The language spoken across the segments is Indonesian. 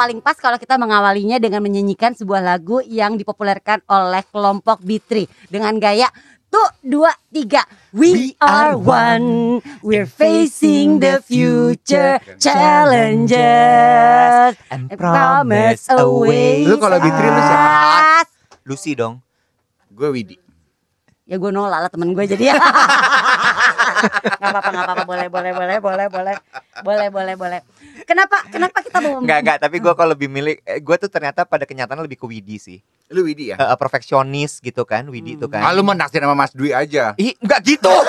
Paling pas kalau kita mengawalinya dengan menyanyikan sebuah lagu yang dipopulerkan oleh kelompok B3 dengan gaya tuh dua tiga we, are one we're facing the future challenges And promise away Lu kalau B3 lu siapa? Lucy dong. Gue Widi. ya gue nolak lah temen gue jadi ya nggak apa-apa nggak apa-apa boleh boleh boleh boleh boleh boleh boleh boleh kenapa kenapa kita mau Enggak enggak, tapi gue kalau lebih milih eh, gue tuh ternyata pada kenyataan lebih ke Widi sih. Lu Widi ya? Eh, perfeksionis gitu kan, Widi itu kan. Ah, lu mau naksir sama Mas Dwi aja. Ih, enggak gitu.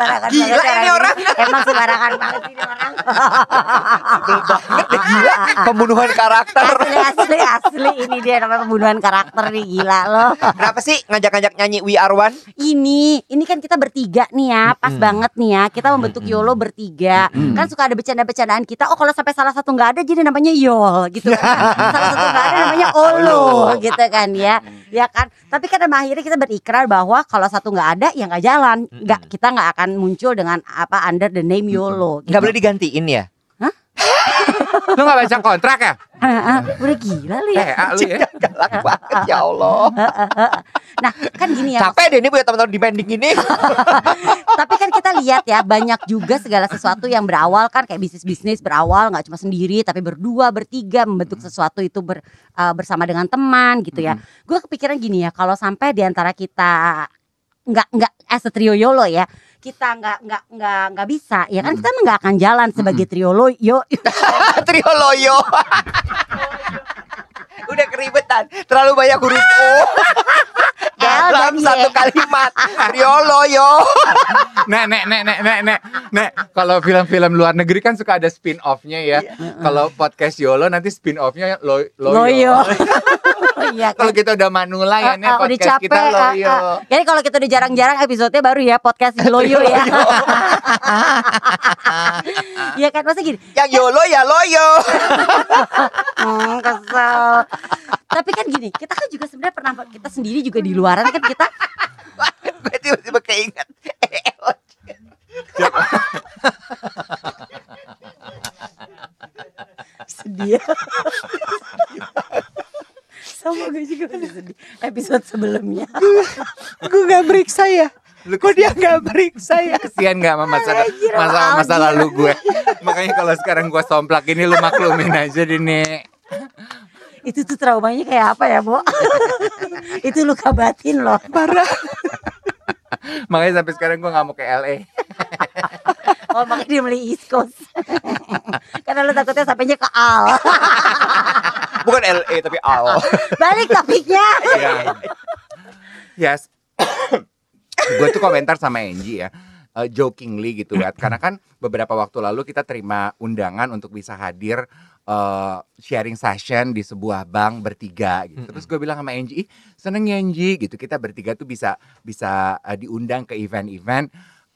sembarangan Gila banget ini orang. emang sembarangan banget ini orang Sebel banget deh, gila. Pembunuhan karakter. asli asli asli ini dia namanya pembunuhan karakter nih gila loh Kenapa sih ngajak-ngajak nyanyi We Are One? ini ini kan kita bertiga nih ya pas Mm-mm. banget nih ya kita membentuk Mm-mm. YOLO bertiga Mm-mm. kan suka ada bercanda-bercandaan kita oh kalau sampai salah satu nggak ada jadi namanya YOL gitu kan salah satu nggak ada namanya OLO gitu kan ya ya kan tapi kan akhirnya kita berikrar bahwa kalau satu nggak ada ya nggak jalan nggak kita nggak akan muncul dengan apa under the name YOLO gitu. Enggak boleh digantiin ya? Lu gak baca kontrak ya? Ah, ah, udah gila lu ya Eh, lu ya? Galak banget ya Allah. nah kan gini ya Capek deh ini punya teman-teman dibanding ini. Tapi kan kita lihat ya banyak juga segala sesuatu yang berawal kan kayak bisnis-bisnis berawal nggak cuma sendiri tapi berdua bertiga membentuk sesuatu itu ber- uh, bersama dengan teman gitu ya. Gue kepikiran gini ya kalau sampai di antara kita nggak nggak as a trio yolo ya kita nggak nggak nggak nggak bisa ya kan kita emang nggak akan jalan sebagai trio lo yo Trio loyo. Udah keribetan, terlalu banyak huruf O. Dalam dan Y. satu kalimat. Trio loyo. Nek, nek, nek, nek, nek, nek, nek. Kalau film-film luar negeri kan suka ada spin off-nya ya. Kalau podcast Yolo nanti spin off-nya lo, loyo. Iya kan. Kalau kita udah manula ya, nek Ah, ah, udah podcast capek. kita ah, loyo. Jadi kalau kita udah jarang-jarang episodenya baru ya podcast loyo ya. Iya kan masa gini. Yang yolo ya loyo. Hmm, kesel. Tapi kan gini, kita kan juga sebenarnya pernah kita sendiri juga di luaran kan kita Gue tiba-tiba keinget. sedih. Sama gue juga udah sedih episode sebelumnya. Gue gak beriksa ya. Kok dia gak beriksa ya? Kesian gak sama masa masa masa lalu gue. Makanya kalau sekarang gue somplak ini lu maklumin aja deh nek. Itu tuh traumanya kayak apa ya, Bo? Itu luka batin loh. Parah. Makanya sampai sekarang gue gak mau ke LA. Oh, makanya dia beli East Coast. Karena lu takutnya sampainya ke Al. Bukan LA tapi Al. Balik topiknya. Iya. Yes. gue tuh komentar sama Angie ya. eh, jokingly gitu ya karena kan beberapa waktu lalu kita terima undangan untuk bisa hadir eh, sharing session di sebuah bank bertiga gitu terus gue bilang sama Angie "Ih, seneng ya Angie gitu kita bertiga tuh bisa bisa eh, diundang ke event-event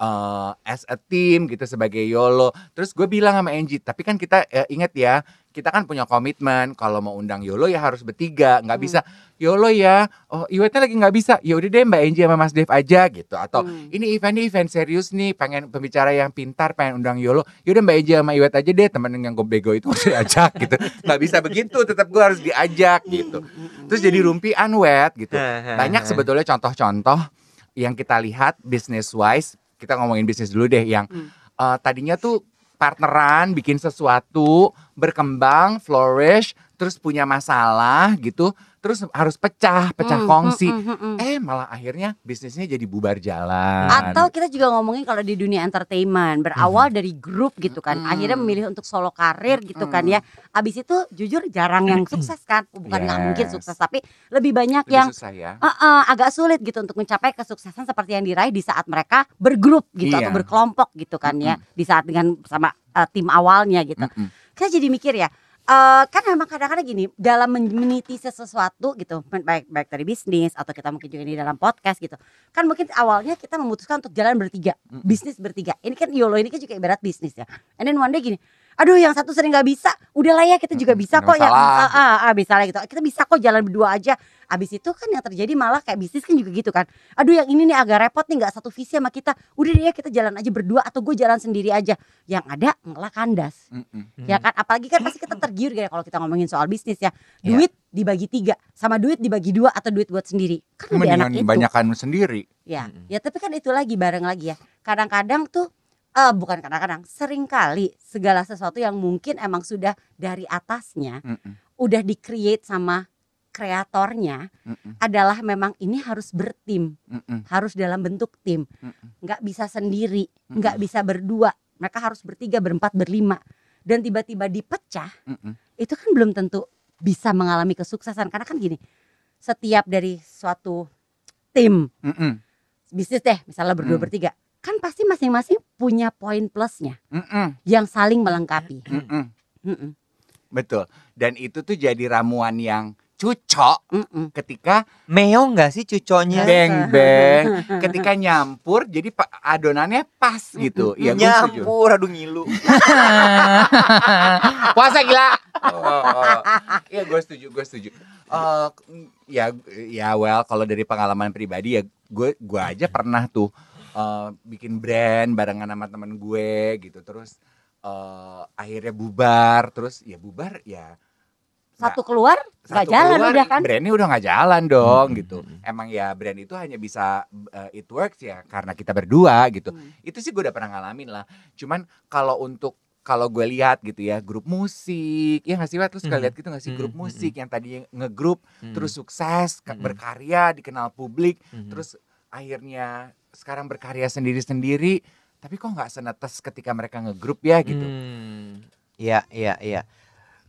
eh, as a team gitu sebagai YOLO. Terus gue bilang sama Angie tapi kan kita eh, ingat ya kita kan punya komitmen kalau mau undang YOLO ya harus bertiga nggak Hmm. bisa. YOLO ya? Oh Iwetnya lagi nggak bisa? Ya udah deh Mbak Angie sama Mas Dev aja gitu. Atau Hmm. ini event ini event serius nih pengen pembicara yang pintar pengen undang YOLO. Yaudah Mbak Angie sama Iwet aja deh temen yang gue bego itu harus diajak gitu. Nggak bisa begitu tetap gue harus diajak gitu. terus jadi rumpi unwed gitu. Banyak sebetulnya contoh-contoh yang kita lihat business wise kita ngomongin bisnis dulu deh yang Hmm. eh, tadinya tuh partneran bikin sesuatu berkembang flourish terus punya masalah gitu, terus harus pecah, pecah Hmm, kongsi. hmm, hmm, hmm. Eh malah akhirnya bisnisnya jadi bubar jalan. Atau kita juga ngomongin kalau di dunia entertainment berawal dari grup gitu kan, Mhm. akhirnya memilih untuk solo karir gitu kan Mhm. ya. Abis itu jujur jarang yang sukses kan, bukan nggak mungkin Yes. sukses tapi lebih banyak Lebih yang susah ya. eh, eh, agak sulit gitu untuk mencapai kesuksesan seperti yang diraih di saat mereka bergrup gitu Iya. atau berkelompok gitu kan ya, di saat dengan sama eh, tim awalnya gitu. Mm-mm. Kita jadi mikir ya. Eh kan memang kadang-kadang gini dalam men- meniti sesuatu gitu baik baik dari bisnis atau kita mungkin juga di dalam podcast gitu kan mungkin awalnya kita memutuskan untuk jalan bertiga bisnis bertiga. Ini kan YOLO ini kan juga ibarat bisnis ya. And then one day gini aduh yang satu sering nggak bisa. Udah lah ya kita juga bisa kok masalah. ah, ah, ah, bisa lah gitu. Kita bisa kok jalan berdua aja. Abis itu kan yang terjadi malah kayak bisnis kan juga gitu kan. Aduh yang ini nih agak repot nih nggak satu visi sama kita. Udah deh ya kita jalan aja berdua atau gue jalan sendiri aja. Yang ada malah kandas. Mm-mm. ya kan? Apalagi kan pasti kita tergiur ya kalau kita ngomongin soal bisnis ya. Iya. duit dibagi tiga sama duit dibagi dua atau duit buat sendiri. Kan lebih enak itu. Banyakan sendiri. ya Mm-mm. ya tapi kan itu lagi bareng lagi ya. Kadang-kadang tuh eh bukan kadang-kadang sering kali segala sesuatu yang mungkin emang sudah dari atasnya Mm-mm. udah di create sama kreatornya Mm-mm. adalah memang ini harus bertim Mm-mm. harus dalam bentuk tim Mm-mm. nggak bisa sendiri Mm-mm. nggak bisa berdua mereka harus bertiga berempat berlima dan tiba-tiba dipecah Mm-mm. itu kan belum tentu bisa mengalami kesuksesan karena kan gini setiap dari suatu tim Mm-mm. bisnis deh misalnya berdua Hmm. bertiga kan pasti masing-masing punya poin plusnya Mm-mm. yang saling melengkapi Mm-mm. Mm-mm, Betul. Dan itu tuh jadi ramuan yang cucok mm-mm. ketika Meo nggak sih cuconya? beng beng ketika nyampur jadi adonannya pas gitu. Iya, gue setuju. Nyampur, aduh ngilu. Puasa gila. Oh, Iya, gue setuju, gue setuju. Eh, ya, ya well, kalau dari pengalaman pribadi ya, gue, gue aja pernah tuh eh, bikin brand barengan sama temen gue gitu. Terus eh, akhirnya bubar, terus ya bubar ya satu keluar nggak jalan keluar, udah kan brandnya udah nggak jalan dong Hmm, gitu hmm, hmm. emang ya brand itu hanya bisa uh, it works ya karena kita berdua gitu Hmm. itu sih gue udah pernah ngalamin lah cuman kalau untuk kalau gue lihat gitu ya grup musik ya nggak sih Wat? lu suka Hmm. lihat gitu nggak sih grup musik yang tadinya ngegrup terus sukses ka- berkarya dikenal publik terus akhirnya sekarang berkarya sendiri-sendiri tapi kok nggak senetes ketika mereka ngegrup ya gitu Hmm, Iya, iya, iya.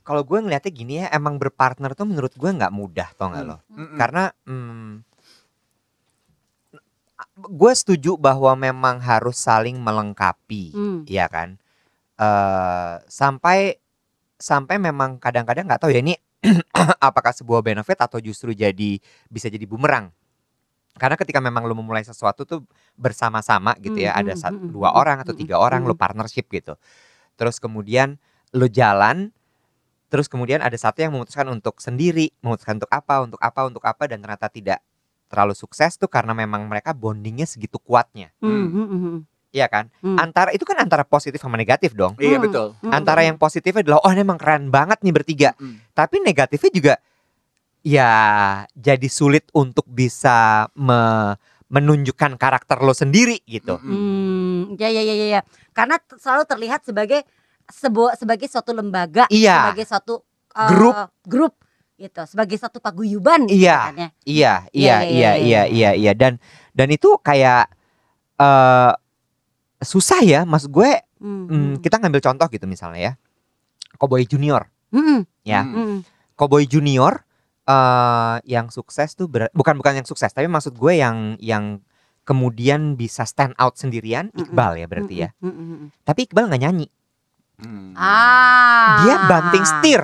Kalau gue ngeliatnya gini ya, emang berpartner tuh menurut gue nggak mudah, tau nggak Hmm. lo? Mm-mm. Karena hmm, gue setuju bahwa memang harus saling melengkapi, Hmm. ya kan? eh sampai sampai memang kadang-kadang nggak tahu ya ini apakah sebuah benefit atau justru jadi bisa jadi bumerang. Karena ketika memang lo memulai sesuatu tuh bersama-sama gitu ya, Hmm, ada hmm, sat- hmm, dua hmm, orang atau hmm, tiga orang lo hmm. partnership gitu. Terus kemudian lo jalan, terus kemudian ada satu yang memutuskan untuk sendiri, memutuskan untuk apa, untuk apa, untuk apa dan ternyata tidak terlalu sukses tuh karena memang mereka bondingnya segitu kuatnya, Hmm, hmm, hmm, iya kan? Hmm. Antara itu kan antara positif sama negatif dong. iya Hmm. betul hmm, Antara hmm. yang positifnya adalah oh ini emang keren banget nih bertiga, Mm. tapi negatifnya juga ya jadi sulit untuk bisa me- menunjukkan karakter lo sendiri gitu. Hmm, ya ya ya ya ya. Karena selalu terlihat sebagai sebuah sebagai suatu lembaga, Iya. sebagai suatu eh, Grup. grup gitu, sebagai satu paguyuban gitu Iya. ya. Iya, Iya, iya, iya, iya, iya, iya, iya, iya. Dan dan itu kayak eh susah ya, maksud gue. Hmm, hmm, kita ngambil contoh gitu misalnya ya, Cowboy Junior, hmm, ya. Hmm. hmm, Cowboy Junior eh yang sukses tuh ber- bukan bukan yang sukses, tapi maksud gue yang yang kemudian bisa stand out sendirian. Iqbal ya berarti ya. hmm, hmm, hmm. Tapi Iqbal nggak nyanyi, Hmm. Ah. dia banting setir.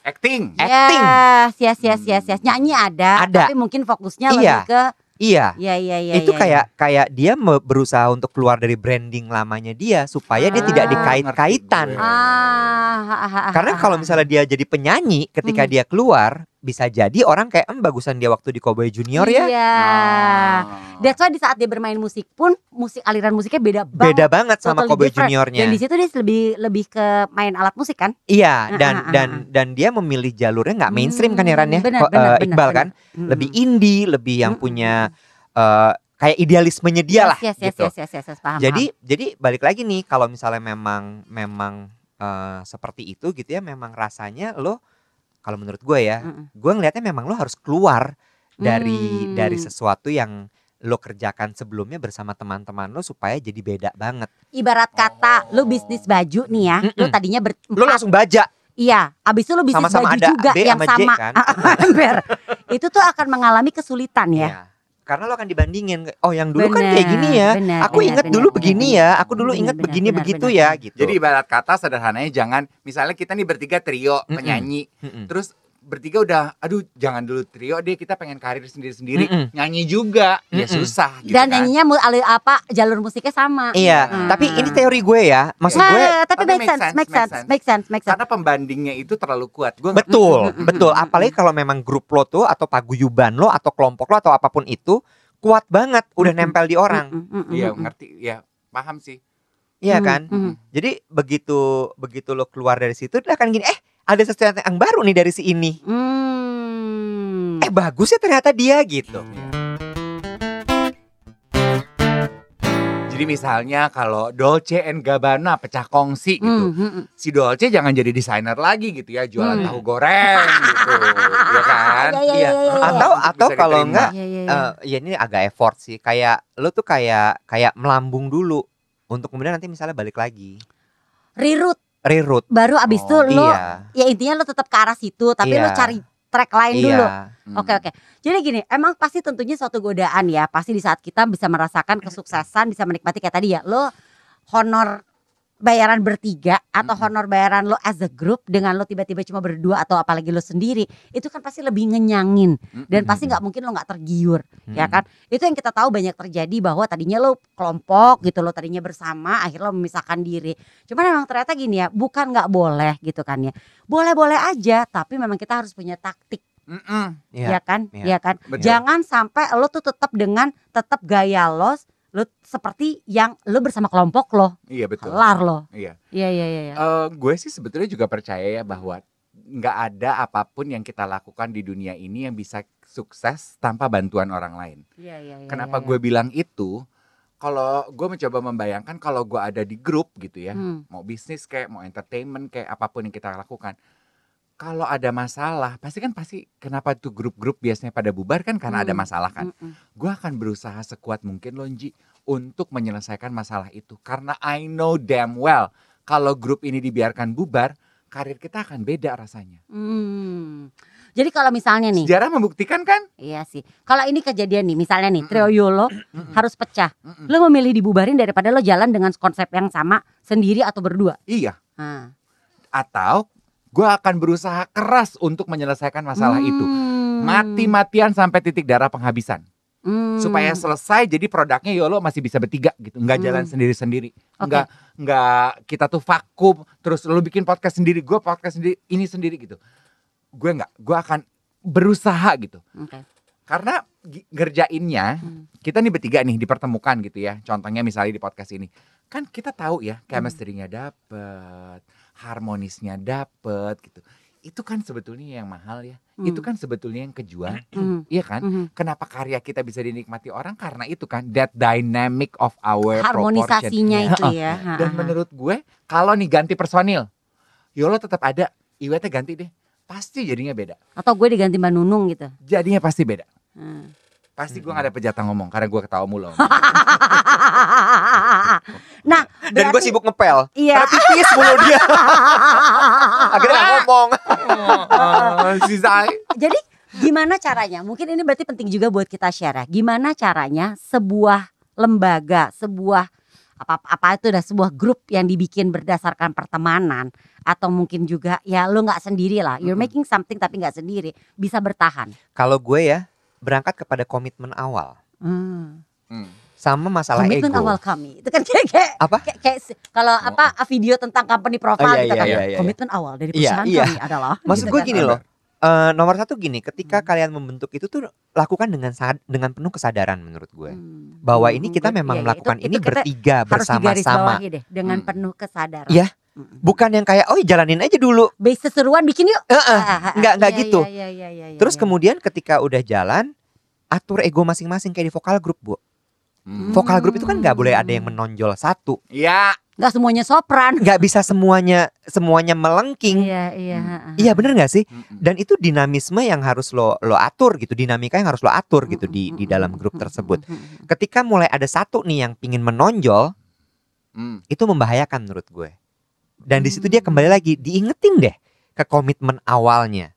acting acting. Yes, yes, yes, yes, yes. Nyanyi ada, Ada. tapi mungkin fokusnya Iya. lebih ke Iya. ya ya ya. itu ya, kayak kayak dia berusaha untuk keluar dari branding lamanya dia supaya dia tidak Ah. dikait-kaitan. Ya. Ah, ah, ah, ah, Karena ah, kalau ah. misalnya dia jadi penyanyi ketika Hmm. dia keluar bisa jadi orang kayak em bagusan dia waktu di Cowboy Junior ya. Iya. Ah. That's why di saat dia bermain musik pun musik aliran musiknya beda banget. Beda banget sama Totally Cowboy different. Juniornya. Dan di situ dia lebih lebih ke main alat musik kan? Iya, dan Ah, ah, ah, dan ah. dan dia memilih jalurnya nggak mainstream kan ya ya? Hmm, benar, Ko- benar, eh, benar, Iqbal benar. kan Hmm. lebih indie, lebih yang Hmm, punya eh, kayak idealismenya dia lah yes, yes, gitu. Yes, yes, yes, yes, paham, Jadi jadi balik lagi nih kalau misalnya memang memang eh, seperti itu gitu ya memang rasanya lo kalau menurut gue ya, Mm-mm. gue ngelihatnya memang lo harus keluar dari Hmm. dari sesuatu yang lo kerjakan sebelumnya bersama teman-teman lo supaya jadi beda banget. Ibarat kata lu bisnis baju nih ya, lu Mm-mm. tadinya Lo berempat. langsung baja. Iya, abis itu lu bisnis Sama-sama baju ada juga B yang sama J sama. kan? Ember. itu tuh akan mengalami kesulitan ya. Iya. Karena lo akan dibandingin, oh yang dulu kan kayak Bener, gini ya. bener, Aku bener, ingat bener, dulu bener, begini bener. ya. Aku dulu Bener, ingat bener, begini bener, begitu bener, ya bener. gitu. Jadi ibarat kata sederhananya jangan misalnya kita nih bertiga trio Mm-mm. penyanyi, Mm-mm. terus bertiga udah aduh jangan dulu trio deh kita pengen karir sendiri-sendiri, Mm-mm. nyanyi juga ya Mm-mm. susah gitu Dan kan. nyanyinya apa jalur musiknya sama. Iya, Hmm. tapi ini teori gue ya. Maksud Nah, gue tapi Tapi make sense, sense, make sense, sense. make sense, make sense. Karena pembandingnya itu terlalu kuat. Gue betul, betul. Apalagi kalau memang grup lo tuh atau paguyuban lo atau kelompok lo atau apa pun itu kuat banget, udah nempel di orang. Mm, mm, mm, Iya mm. ngerti, ya paham sih. Iya Mm, kan? mm. Jadi begitu begitu lo keluar dari situ dia akan gini, eh ada sesuatu yang baru nih dari si ini. Hmm. Eh bagus ya ternyata dia gitu. Jadi misalnya kalau Dolce and Gabbana pecah kongsi gitu. Hmm, hmm, hmm. Si Dolce jangan jadi desainer lagi gitu ya, jualan Hmm. tahu goreng gitu. ya kan? Iya, iya, Iya. iya, iya. Atau atau Bisa kalau enggak Iya, iya, iya. eh ya ini agak effort sih. Kayak lo tuh kayak kayak melambung dulu untuk kemudian nanti misalnya balik lagi. Reroute Reroute. baru abis itu Oh, lu Iya. ya intinya lu tetap ke arah situ tapi lu Iya. cari track lain Iya. dulu. Hmm. Oke oke. Jadi gini, emang pasti tentunya suatu godaan ya. Pasti di saat kita bisa merasakan kesuksesan, bisa menikmati kayak tadi ya. Lo honor bayaran bertiga atau honor bayaran lo as a group dengan lo tiba-tiba cuma berdua atau apalagi lo sendiri, itu kan pasti lebih ngenyangin dan pasti nggak mungkin lo nggak tergiur, ya Mm. kan? Itu yang kita tahu banyak terjadi bahwa tadinya lo kelompok gitu lo tadinya bersama, akhirnya lo memisahkan diri. Cuman memang ternyata gini ya, bukan nggak boleh gitu kan ya. Boleh-boleh aja, tapi memang kita harus punya taktik Mm-mm. Iya. ya kan Iya. ya kan Betul. jangan sampai lo tuh tetap dengan tetap gaya lo lo seperti yang lo bersama kelompok lo Iya betul. kelar lo Iya. iya iya iya iya. Eh, gue sih sebetulnya juga percaya ya bahwa nggak ada apa pun yang kita lakukan di dunia ini yang bisa sukses tanpa bantuan orang lain. Iya, iya, iya, Kenapa iya, gue bilang itu? Kalau gue mencoba membayangkan kalau gue ada di grup gitu iya. ya, Hmm, mau bisnis kayak mau entertainment kayak apa pun yang kita lakukan. Kalau ada masalah, pasti kan pasti kenapa tuh grup-grup biasanya pada bubar kan karena ada Hmm. masalah kan. mm, mm. Gue akan berusaha sekuat mungkin Lonji untuk menyelesaikan masalah itu karena I know damn well kalau grup ini dibiarkan bubar, karir kita akan beda rasanya. Hmm. Jadi kalau misalnya nih, Sejarah membuktikan kan? iya sih. Kalau ini kejadian nih, misalnya nih, Mm-mm. trio Yolo Mm-mm. harus pecah. Lo memilih dibubarin daripada lo jalan dengan konsep yang sama sendiri atau berdua. Iya. Nah. Atau gue akan berusaha keras untuk menyelesaikan masalah itu. Hmm. Mati-matian sampai titik darah penghabisan. Hmm. supaya selesai jadi produknya Yolo masih bisa bertiga gitu nggak jalan Hmm. sendiri-sendiri Oke. nggak nggak kita tuh vakum terus lu bikin podcast sendiri gue podcast sendiri ini sendiri gitu gue nggak gue akan berusaha gitu Oke. karena ngerjainnya Hmm. kita nih bertiga nih dipertemukan gitu ya contohnya misalnya di podcast ini kan kita tahu ya Hmm. chemistry-nya dapet harmonisnya dapet gitu itu kan sebetulnya yang mahal ya Hmm. itu kan sebetulnya yang kejual Hmm. iya kan Mhm. Kenapa karya kita bisa dinikmati orang? Karena itu kan that dynamic of our proportion. harmonisasinya itu ya. Dan menurut gue kalau nih ganti personil, Yolo tetap ada, Iwetnya ganti deh, pasti jadinya beda. atau gue diganti Mbak Nunung gitu. Jadinya pasti beda. Hmm. Pasti gue gak ada pejatah ngomong karena gue ketawa mulu. nah, Dan gue sibuk ngepel. Iya. Karena pipis mulu dia. Akhirnya gak ngomong. si Zai. Jadi gimana caranya? Mungkin ini berarti penting juga buat kita share ya. Gimana caranya sebuah lembaga, sebuah apa apa itu dah sebuah grup yang dibikin berdasarkan pertemanan atau mungkin juga ya lu nggak sendiri lah. You're making something tapi nggak sendiri bisa bertahan. Kalau gue ya berangkat kepada komitmen awal. Hmm. Hmm. Sama masalah Komitmen ego. awal kami itu kan kayak, kayak Apa? kayak, kayak kalau Oh. apa video tentang company profile Oh, iya, gitu iya, kan iya, iya. komitmen awal dari Iya, perusahaan iya. kami adalah Maksud gitu gue kan. gini loh. eh, nomor satu gini, ketika Hmm. kalian membentuk itu tuh lakukan dengan sad- dengan penuh kesadaran menurut gue. Hmm. Bahwa Hmm, ini kita gue- memang iya, iya. melakukan Itu- ini itu kita bertiga harus bersama-sama. deh dengan Hmm. penuh kesadaran. Iya. Bukan yang kayak oh jalanin aja dulu. Base seruan bikin yuk. Ah, ah. nggak- nggak Iya, gitu. iya, iya, iya, iya, Terus iya. kemudian ketika udah jalan atur ego masing-masing kayak di vokal grup, Bu. Hmm. Vokal grup itu kan nggak boleh ada yang menonjol satu. Ya, nggak semuanya sopran. nggak bisa semuanya semuanya melengking. Iya, iya. Iya bener nggak sih? Mm-mm. Dan itu dinamisme yang harus lo lo atur gitu, dinamika yang harus lo atur gitu di di dalam grup tersebut. Ketika mulai ada satu nih yang pingin menonjol, Mm. itu membahayakan menurut gue. Dan di situ dia kembali lagi diingetin deh ke komitmen awalnya.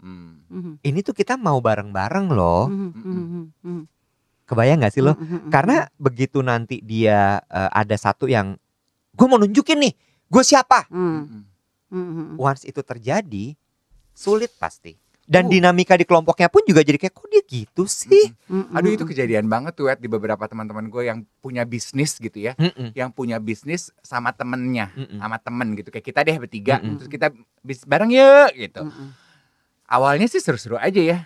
Mm. Mhm, Ini tuh kita mau bareng-bareng loh. mhm, mhm. Kebayang nggak sih lo? Mhm, Karena begitu nanti dia eh, ada satu yang gue mau nunjukin nih, gue siapa? mhm, Mm. mhm, mhm. Once itu terjadi, sulit pasti. Dan Oh. dinamika di kelompoknya pun juga jadi kayak kok dia gitu sih? Mhm, Aduh itu kejadian banget tuh Wet, di beberapa teman-teman gue yang punya bisnis gitu ya, Mm-mm, yang punya bisnis sama temennya, mm-mm. sama temen gitu kayak kita deh bertiga, Mm-mm. terus kita bis bareng yuk gitu. Mhm. Awalnya sih seru-seru aja ya,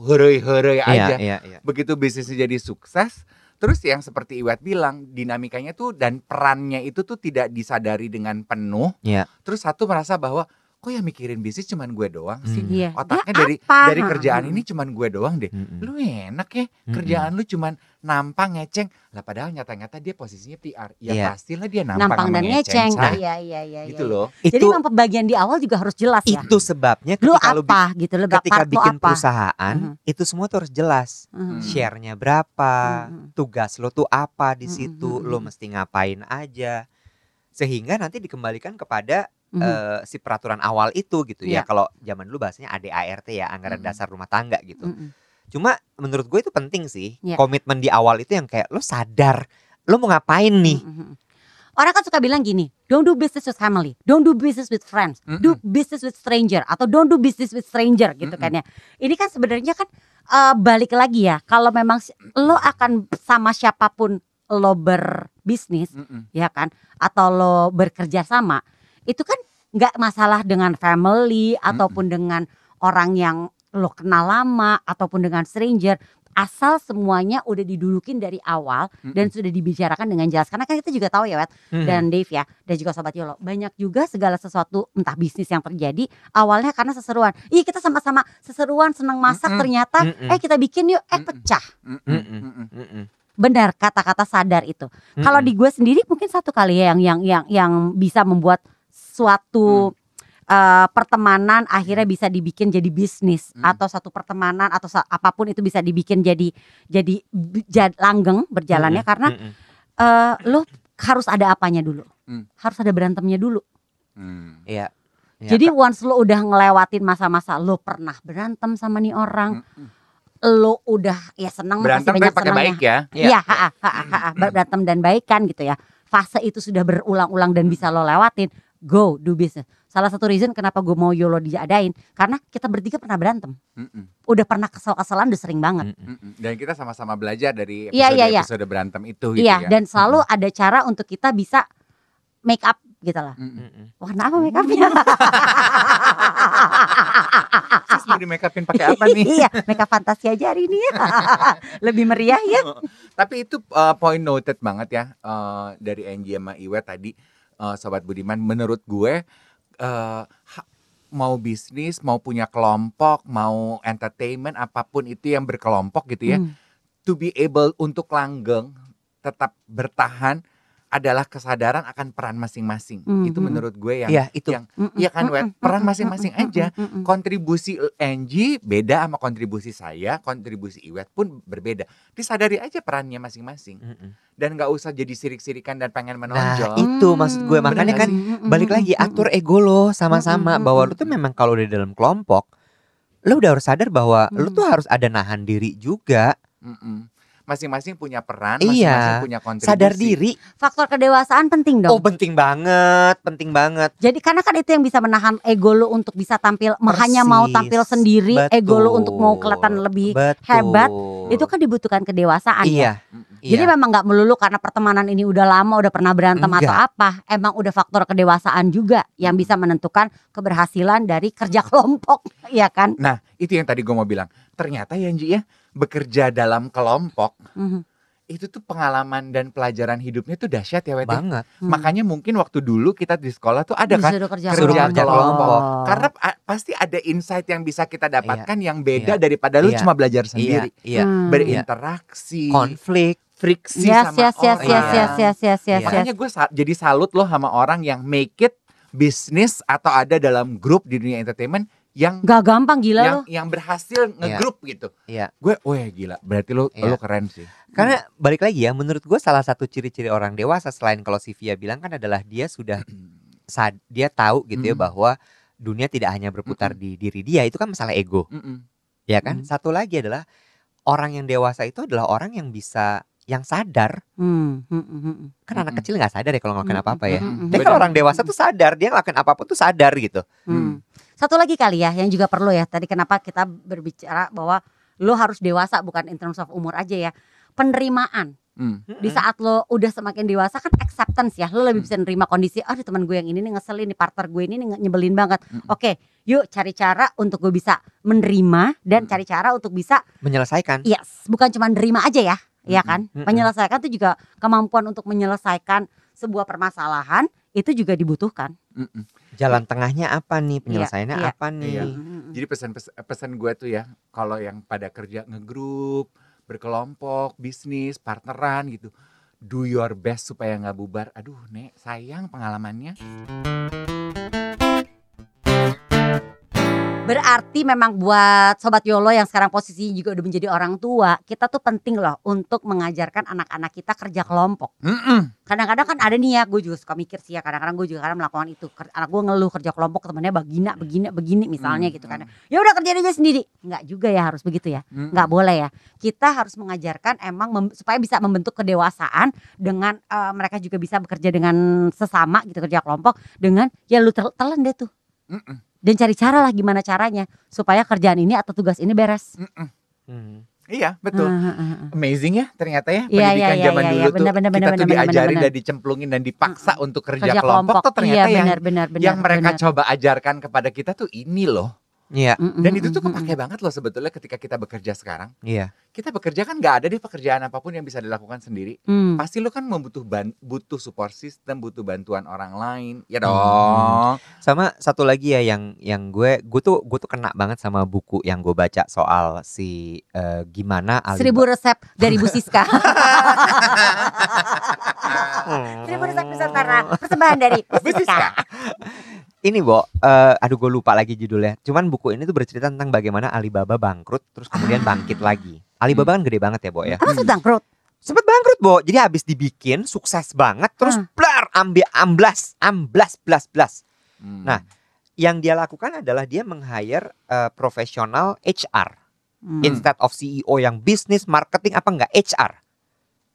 hurry-hurry Iya, aja. iya, iya. Begitu bisnisnya jadi sukses, terus yang seperti Iwet bilang, dinamikanya tuh dan perannya itu tuh tidak disadari dengan penuh. Iya. Terus satu merasa bahwa kok yang mikirin bisnis cuman gue doang sih. Hmm. Iya. Otaknya Dia dari apa? dari kerjaan ini cuman gue doang deh. Mm-mm. Lu enak ya, Mm-mm. kerjaan lu cuman nampang ngeceng. Lah padahal nyata-nyata dia posisinya PR. Ya Iya. pastilah dia nampang, nampang dan ngeceng. Say. Iya, iya, iya. gitu iya. loh. Itu Jadi memang pembagian di awal juga harus jelas ya. itu sebabnya Lu ketika lu apa gitu, lu ketika part lu bikin apa. perusahaan Mhm. itu semua tuh harus jelas. Mhm. Share-nya berapa, Mhm. tugas lo tuh apa di Mhm, situ, mhm, lo mhm. mesti ngapain aja. Sehingga nanti dikembalikan kepada Mhm. eh, si peraturan awal itu gitu ya. Iya. Kalau zaman dulu bahasanya ADART ya, anggaran Mhm. dasar rumah tangga gitu. Mhm. Cuma menurut gue itu penting sih. Iya. Komitmen di awal itu yang kayak lo sadar lo mau ngapain nih. Mhm. Orang kan suka bilang gini, don't do business with family, don't do business with friends, do business with stranger atau don't do business with stranger gitu kan ya. Ini kan sebenarnya kan eh, balik lagi ya, kalau memang lo akan sama siapa pun lo berbisnis Mm-mm. ya kan atau lo bekerja sama itu kan nggak masalah dengan family ataupun dengan orang yang lo kenal lama ataupun dengan stranger asal semuanya udah didudukin dari awal dan sudah dibicarakan dengan jelas karena kan kita juga tahu ya Wet Mhm. dan Dave ya dan juga sobat Yolo banyak juga segala sesuatu entah bisnis yang terjadi awalnya karena seseruan iya kita sama-sama seseruan senang masak Mm-mm. ternyata Mm-mm. eh kita bikin yuk eh pecah. Mm-mm. Mm-mm. Mm-mm. benar kata-kata sadar itu kalau di gue sendiri mungkin satu kali ya yang yang yang yang bisa membuat suatu eh, pertemanan akhirnya bisa dibikin jadi bisnis Hmm. atau satu pertemanan atau sa- apa pun itu bisa dibikin jadi jadi jad- langgeng berjalannya Mm-mm. karena Mm-mm. eh, lo harus ada apanya dulu Hmm. harus ada berantemnya dulu Hmm. Iya. Ya, jadi once lo udah ngelewatin masa-masa lo pernah berantem sama nih orang Mm-mm. lo udah ya senang Berantem masih tapi pakai senangnya. baik ya. Iya. Ha, ha, ha, ha, ha, berantem dan baikan gitu ya. Fase itu sudah berulang-ulang dan bisa lo lewatin. Go do business. Salah satu reason kenapa gue mau YOLO diadain karena kita bertiga pernah berantem. Mm-mm. Udah pernah kesel-keselan udah sering banget. Mm-mm. Dan kita sama-sama belajar dari Iya, iya, iya. episode-episode berantem itu gitu Iya, ya. dan selalu ada cara untuk kita bisa make up gitu lah. Mm-mm. Mm-mm. Warna apa make upnya? Sis mau di make upin pakai apa nih? iya, make up fantasi aja hari ini ya. Lebih meriah ya. Tapi itu uh, point noted banget ya uh, dari Angie sama Iwe tadi uh, sobat Budiman menurut gue uh, mau bisnis, mau punya kelompok, mau entertainment apa pun itu yang berkelompok gitu ya. Hmm. To be able untuk langgeng, tetap bertahan adalah kesadaran akan peran masing-masing. Hmm, Itu hmm. menurut gue yang Iya, itu. yang Mm-mm, Iya kan, mm-mm, Peran masing-masing aja. mm-mm. kontribusi Angie beda sama kontribusi saya, kontribusi Iwet pun berbeda. Disadari aja perannya masing-masing Mm-mm. dan nggak usah jadi sirik-sirikan dan pengen Nah, menonjol. itu maksud gue makanya bener kan Mm-mm, balik lagi atur ego lo sama-sama Mm-mm, bahwa lo tuh memang kalau di dalam kelompok lo udah harus sadar bahwa lo Mm. tuh harus ada nahan diri juga Mm-mm. Masing-masing punya peran, Iya. masing-masing punya kontribusi. sadar diri Faktor kedewasaan penting dong. oh penting banget penting banget Jadi karena kan itu yang bisa menahan ego lo untuk bisa tampil hanya mau Persis. tampil sendiri, ego lo untuk mau Betul. kelihatan lebih Betul. hebat, itu kan dibutuhkan kedewasaan ya. iya. Jadi iya. memang nggak melulu karena pertemanan ini udah lama, udah pernah berantem atau Enggak. apa, emang udah faktor kedewasaan juga yang bisa menentukan keberhasilan dari kerja kelompok, ya kan? Nah, itu yang tadi gue mau bilang. Ternyata ya Angie ya, bekerja dalam kelompok Mhm. itu tuh pengalaman dan pelajaran hidupnya tuh dahsyat ya, Wet. ya. banget Hmm. Makanya mungkin waktu dulu kita di sekolah tuh ada kan Disuruh kerja, Suruh kelompok. kerja kelompok. Karena a- pasti ada insight yang bisa kita dapatkan yang beda Iya. daripada lu Iya. cuma belajar iya sendiri. iya Hmm. Berinteraksi, konflik friksi Yes, sama yes, orang. yes, yes, yes, yes, yes, yes. Makanya gue jadi salut loh sama orang yang make it bisnis atau ada dalam grup di dunia entertainment yang Gak gampang gila yang lo. yang berhasil ngegrup gitu. Iya. Gue, wah gila. Berarti lo Iya. lo keren sih. Karena balik lagi ya, menurut gue salah satu ciri-ciri orang dewasa selain kalau si Via bilang kan adalah dia sudah sad, dia tahu gitu ya Mm-mm. bahwa dunia tidak hanya berputar di diri dia, itu kan masalah ego, Mm-mm. ya kan? Mm. Satu lagi adalah orang yang dewasa itu adalah orang yang bisa yang sadar. Hmm, hmm, hmm, hmm. Kan anak kecil nggak sadar ya kalau ngelakuin apa-apa ya. Tapi kalau orang dewasa tuh sadar, dia ngelakuin apa pun tuh sadar gitu. Hmm. Satu lagi kali ya yang juga perlu ya. Tadi kenapa kita berbicara bahwa lo harus dewasa bukan in terms of umur aja ya. Penerimaan. Mm. Di saat lo udah semakin dewasa kan acceptance ya. Lo lebih bisa nerima kondisi. Aduh teman gue yang ini nih ngeselin nih partner gue ini nih nyebelin banget. Mm-mm. Oke, yuk cari cara untuk gue bisa menerima dan Mm. cari cara untuk bisa menyelesaikan. yes, bukan cuma nerima aja ya. Iya kan? Mm-mm. Menyelesaikan itu juga kemampuan untuk menyelesaikan sebuah permasalahan itu juga dibutuhkan. Mm-mm. Jalan tengahnya apa nih? Penyelesaiannya iya, apa nih? iya. Jadi pesan pesan gue tuh ya, kalau yang pada kerja ngegrup, berkelompok, bisnis, partneran gitu, do your best supaya nggak bubar. Aduh, nek sayang pengalamannya. Berarti memang buat sobat Yolo yang sekarang posisi juga udah menjadi orang tua, kita tuh penting loh untuk mengajarkan anak-anak kita kerja kelompok. Kadang-kadang kan ada nih ya, gue juga suka mikir sih ya, kadang-kadang gue juga kadang melakukan itu. Anak gue ngeluh kerja kelompok temennya begina, begini, begini misalnya Hmm, gitu kan. Ya udah kerjain aja sendiri. Enggak juga ya harus begitu ya. Mm-mm. nggak boleh ya. Kita harus mengajarkan emang mem- supaya bisa membentuk kedewasaan dengan eh, mereka juga bisa bekerja dengan sesama gitu kerja kelompok dengan ya lu tel- telan deh tuh Mm-mm. Dan cari cara lah gimana caranya supaya kerjaan ini atau tugas ini beres. Mm-mm. Hmm. Iya, betul. Ah, ah, ah. Amazing ya ternyata ya Iya, pendidikan iya, iya, zaman iya, dulu iya, tuh benar, benar, kita benar, tuh benar, benar, diajarin benar. dan dicemplungin dan dipaksa untuk kerja, Kerja kelompok, tuh ternyata iya, yang benar, benar, benar, yang mereka benar. coba ajarkan kepada kita tuh ini loh. Iya, Mm, Dan mm, itu tuh mm, mm, kepake banget loh sebetulnya ketika kita bekerja sekarang. iya. Kita bekerja kan nggak ada deh pekerjaan apa pun yang bisa dilakukan sendiri. mm. Pasti lo kan membutuh ban- butuh support system, butuh bantuan orang lain. Ya dong. Sama satu lagi ya yang yang gue gue tuh gue tuh kena banget sama buku yang gue baca soal si eh, gimana Alibaba. Seribu resep dari Bu Siska. Seribu resep Nusantara persembahan dari Bu Siska. Ini Bo, eh, aduh gue lupa lagi judulnya. Cuman buku ini tuh bercerita tentang bagaimana Alibaba bangkrut terus kemudian bangkit lagi. Alibaba kan gede banget ya Bo ya. Apa sih bangkrut? Sempet bangkrut Bo. Jadi habis dibikin sukses banget terus Ah. blar ambil amblas, amblas blas blas. Hmm. Nah, Yang dia lakukan adalah dia meng-hire eh, profesional HR Hmm. instead of CEO yang bisnis marketing apa enggak HR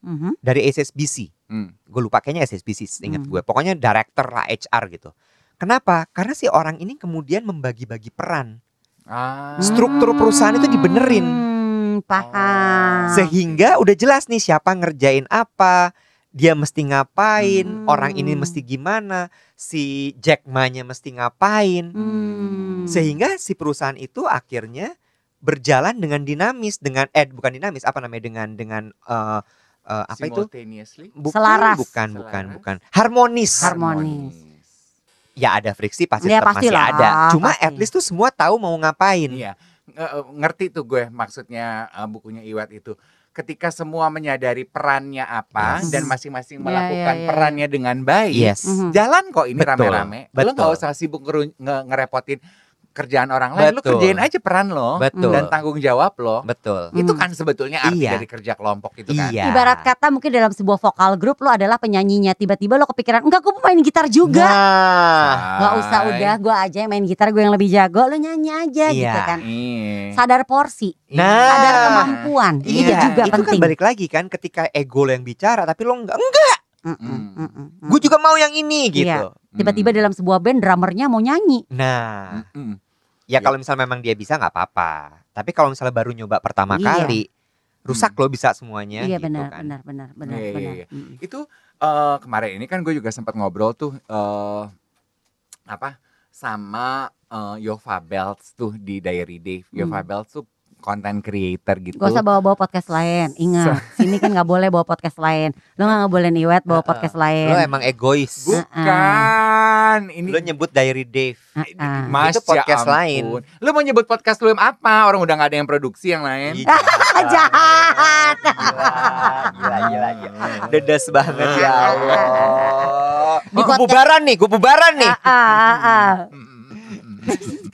Mhm. dari SSBC. Hmm. Gue lupa kayaknya SSBC ingat Hmm. gue. Pokoknya director lah HR gitu. Kenapa? Karena si orang ini kemudian membagi-bagi peran. Ah. Struktur perusahaan itu dibenerin. Hmm, paham. Sehingga udah jelas nih siapa ngerjain apa, dia mesti ngapain, Hmm. orang ini mesti gimana, si Jack Ma-nya mesti ngapain. Hmm. Sehingga si perusahaan itu akhirnya berjalan dengan dinamis dengan eh bukan dinamis apa namanya dengan dengan eh, eh, apa itu? Simultaneously. Bukan, Selaras. bukan, Selaras. bukan, bukan. Harmonis. Harmonis. Ya ada friksi pasti Ya, tetap masih pastilah, ada. Cuma pasti. at least tuh semua tahu mau ngapain. Iya, eh, ngerti tuh gue maksudnya eh, bukunya Iwat itu. Ketika semua menyadari perannya apa Yes. dan masing-masing Ya, melakukan ya, ya, perannya dengan baik, Yes. Mhm. jalan kok ini rame-rame. Lo betul. nggak usah sibuk ngeru- nge- ngerepotin kerjaan orang lain, lo Betul. kerjain aja peran lo Betul. dan tanggung jawab lo. Betul. Itu Hmm. kan sebetulnya arti Iya. dari kerja kelompok itu kan. Iya. Ibarat kata mungkin dalam sebuah vokal grup lo adalah penyanyinya Tiba-tiba lo kepikiran Enggak gue mau main gitar juga Nah, Gak usah udah gue aja yang main gitar Gue yang lebih jago Lo nyanyi aja Iya. gitu kan Iya. Sadar porsi Nah. Sadar kemampuan Itu Iya, juga itu penting kan balik lagi kan ketika ego lo yang bicara tapi lo enggak, enggak, Hmm. gue juga mau yang ini Iya. gitu. Tiba-tiba dalam sebuah band drummernya mau nyanyi Nah, Mm-mm. Ya Iya. kalau misalnya memang dia bisa nggak apa-apa. Tapi kalau misalnya baru nyoba pertama Iya. kali, rusak lo bisa semuanya Iya gitu benar, kan. benar benar benar Iya, iya, benar iya. Mm. itu eh, kemarin ini kan gue juga sempat ngobrol tuh eh apa sama eh, Yova Belts tuh di Diary Dave. Yova Hmm. Belts tuh content creator gitu. Gak usah bawa-bawa podcast lain Ingat Sini kan gak boleh bawa podcast lain Lo gak boleh niwet bawa Heeh. podcast lain Lo emang egois. Bukan, ini Lo nyebut Diary Dave. Heeh. Mas Itu podcast ya lain. Lu mau nyebut podcast lu yang apa? Orang udah gak ada yang produksi yang lain. Jahat. Jahat. Gila, gila, gila, Dedes banget ya Allah. Gue bubaran nih, gue bubaran nih.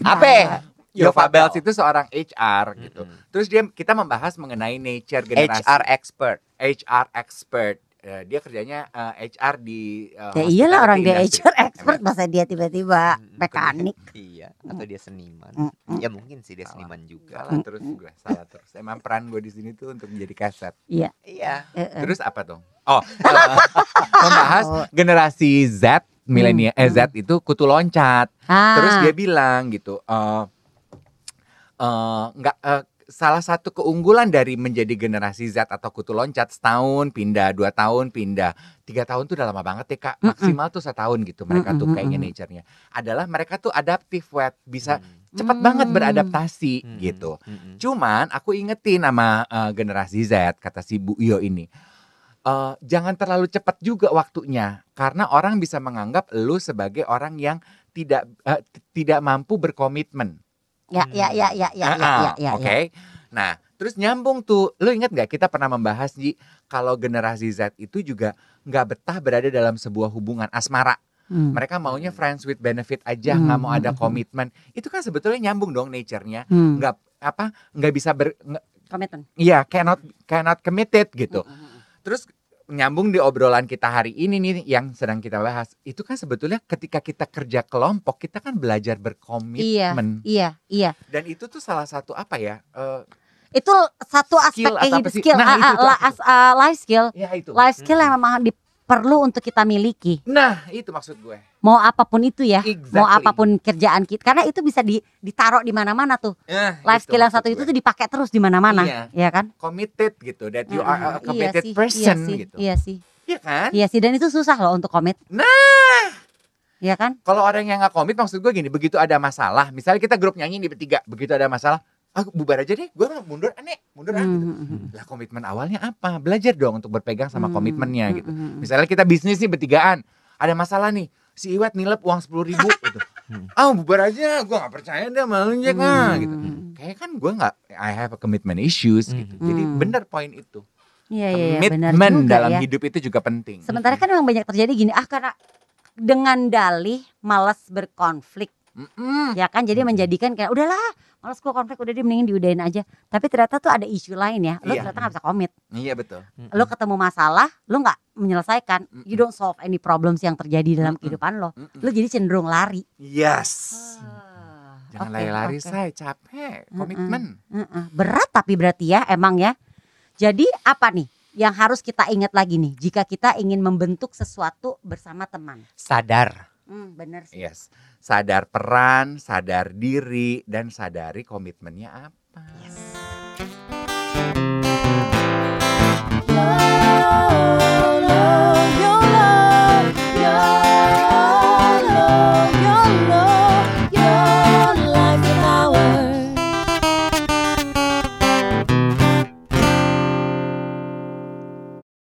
Apa? Yova Bells itu seorang HR gitu. Mm-mm. Terus dia kita membahas mengenai nature generasi HR expert. HR expert. Eh, dia kerjanya eh, HR di eh, Ya iyalah orang dia HR expert masa dia tiba-tiba mekanik. Iya, atau dia seniman. Mm-mm. Ya mungkin sih dia Salah. seniman juga. Salah terus gue, salah terus. Emang peran gue di sini tuh untuk menjadi kaset. Iya. Iya. Terus apa dong? Oh, eh, membahas Oh. generasi Z, milenial eh, Z itu kutu loncat. Ah. Terus dia bilang gitu, eh eh, nggak eh, salah satu keunggulan dari menjadi generasi Z atau kutu loncat setahun pindah, dua tahun pindah, tiga tahun tuh udah lama banget ya kak. Maksimal tuh setahun gitu. Mereka tuh Mm-mm, kayaknya mm-mm. nature-nya adalah mereka tuh adaptif, wet, bisa Hmm. cepat banget Hmm. beradaptasi Hmm. gitu. Hmm. Cuman aku ingetin sama eh, generasi Z kata si Bu Iyo ini. eh, jangan terlalu cepat juga waktunya karena orang bisa menganggap lu sebagai orang yang tidak eh, t- tidak mampu berkomitmen. Ya, ya, ya, ya, ya, ya, Ah, ya, ya, Oke. ya. Nah, terus nyambung tuh. Lu ingat gak kita pernah membahas Ji kalau generasi Z itu juga nggak betah berada dalam sebuah hubungan asmara. Hmm. Mereka maunya friends with benefit aja, Hmm, nggak mau ada hmm, hmm. komitmen. Itu kan sebetulnya nyambung dong nature-nya. Hmm. Nggak apa nggak bisa ber Komitmen. Iya, cannot cannot committed gitu. Hmm, hmm, hmm. Terus nyambung di obrolan kita hari ini nih yang sedang kita bahas. Itu kan sebetulnya ketika kita kerja kelompok, kita kan belajar berkomitmen. Iya, iya. Dan itu tuh salah satu apa ya? eh, Itu satu aspek Skill sih? skill, Nah, ah, itu ah, tuh la- apa as- ah, life skill, ya itu. life skill yang memang di- perlu untuk kita miliki. Nah, itu maksud gue. Mau apa pun itu ya, Exactly. mau apa pun kerjaan kita, karena itu bisa di, ditaruh di mana-mana tuh. Nah, Life itu skill yang satu itu gue. tuh dipakai terus di mana-mana, Iya. ya kan? committed gitu that you are a Mm-mm. committed iya sih, person iya sih, gitu. Iya sih, Iya kan? iya sih, dan itu susah loh untuk komit. Nah, Iya kan? kalau orang yang nggak komit maksud gue gini, begitu ada masalah, misalnya kita grup nyanyi di bertiga, begitu ada masalah, ah bubar aja deh, gue mau mundur aneh, mundur ah Hmm, gitu. hmm, hmm. Lah komitmen awalnya apa? Belajar dong untuk berpegang sama Hmm, komitmennya gitu. Misalnya kita bisnis nih bertigaan, ada masalah nih, si Iwet nilep uang sepuluh ribu gitu. Ah bubar aja, gue nggak percaya deh malu Jack ah gitu. Hmm. Kayak kan gue nggak, I have a commitment issues gitu. Hmm. Jadi bener poin itu. Iya, iya, iya, benar Komitmen juga dalam ya. hidup itu juga penting. Sementara kan memang banyak terjadi gini, ah karena dengan dalih malas berkonflik, Mm-mm. ya kan? Jadi menjadikan kayak udahlah, malas gua konflik udah dia mendingin diudahin aja. Tapi ternyata tuh ada isu lain ya, lo Iya. ternyata nggak bisa komit. Iya betul. Lo ketemu masalah, lo nggak menyelesaikan, Mm-mm. you don't solve any problems yang terjadi dalam Mm-mm. kehidupan lo. Mm-mm. Lo jadi cenderung lari. Yes. Oke, Jangan lari-lari oke. saya capek. Komitmen. Heeh. Berat tapi berarti ya emang ya. Jadi apa nih yang harus kita ingat lagi nih jika kita ingin membentuk sesuatu bersama teman? Sadar. Hmm, bener sih. Yes. Sadar peran, sadar diri, dan sadari komitmennya apa.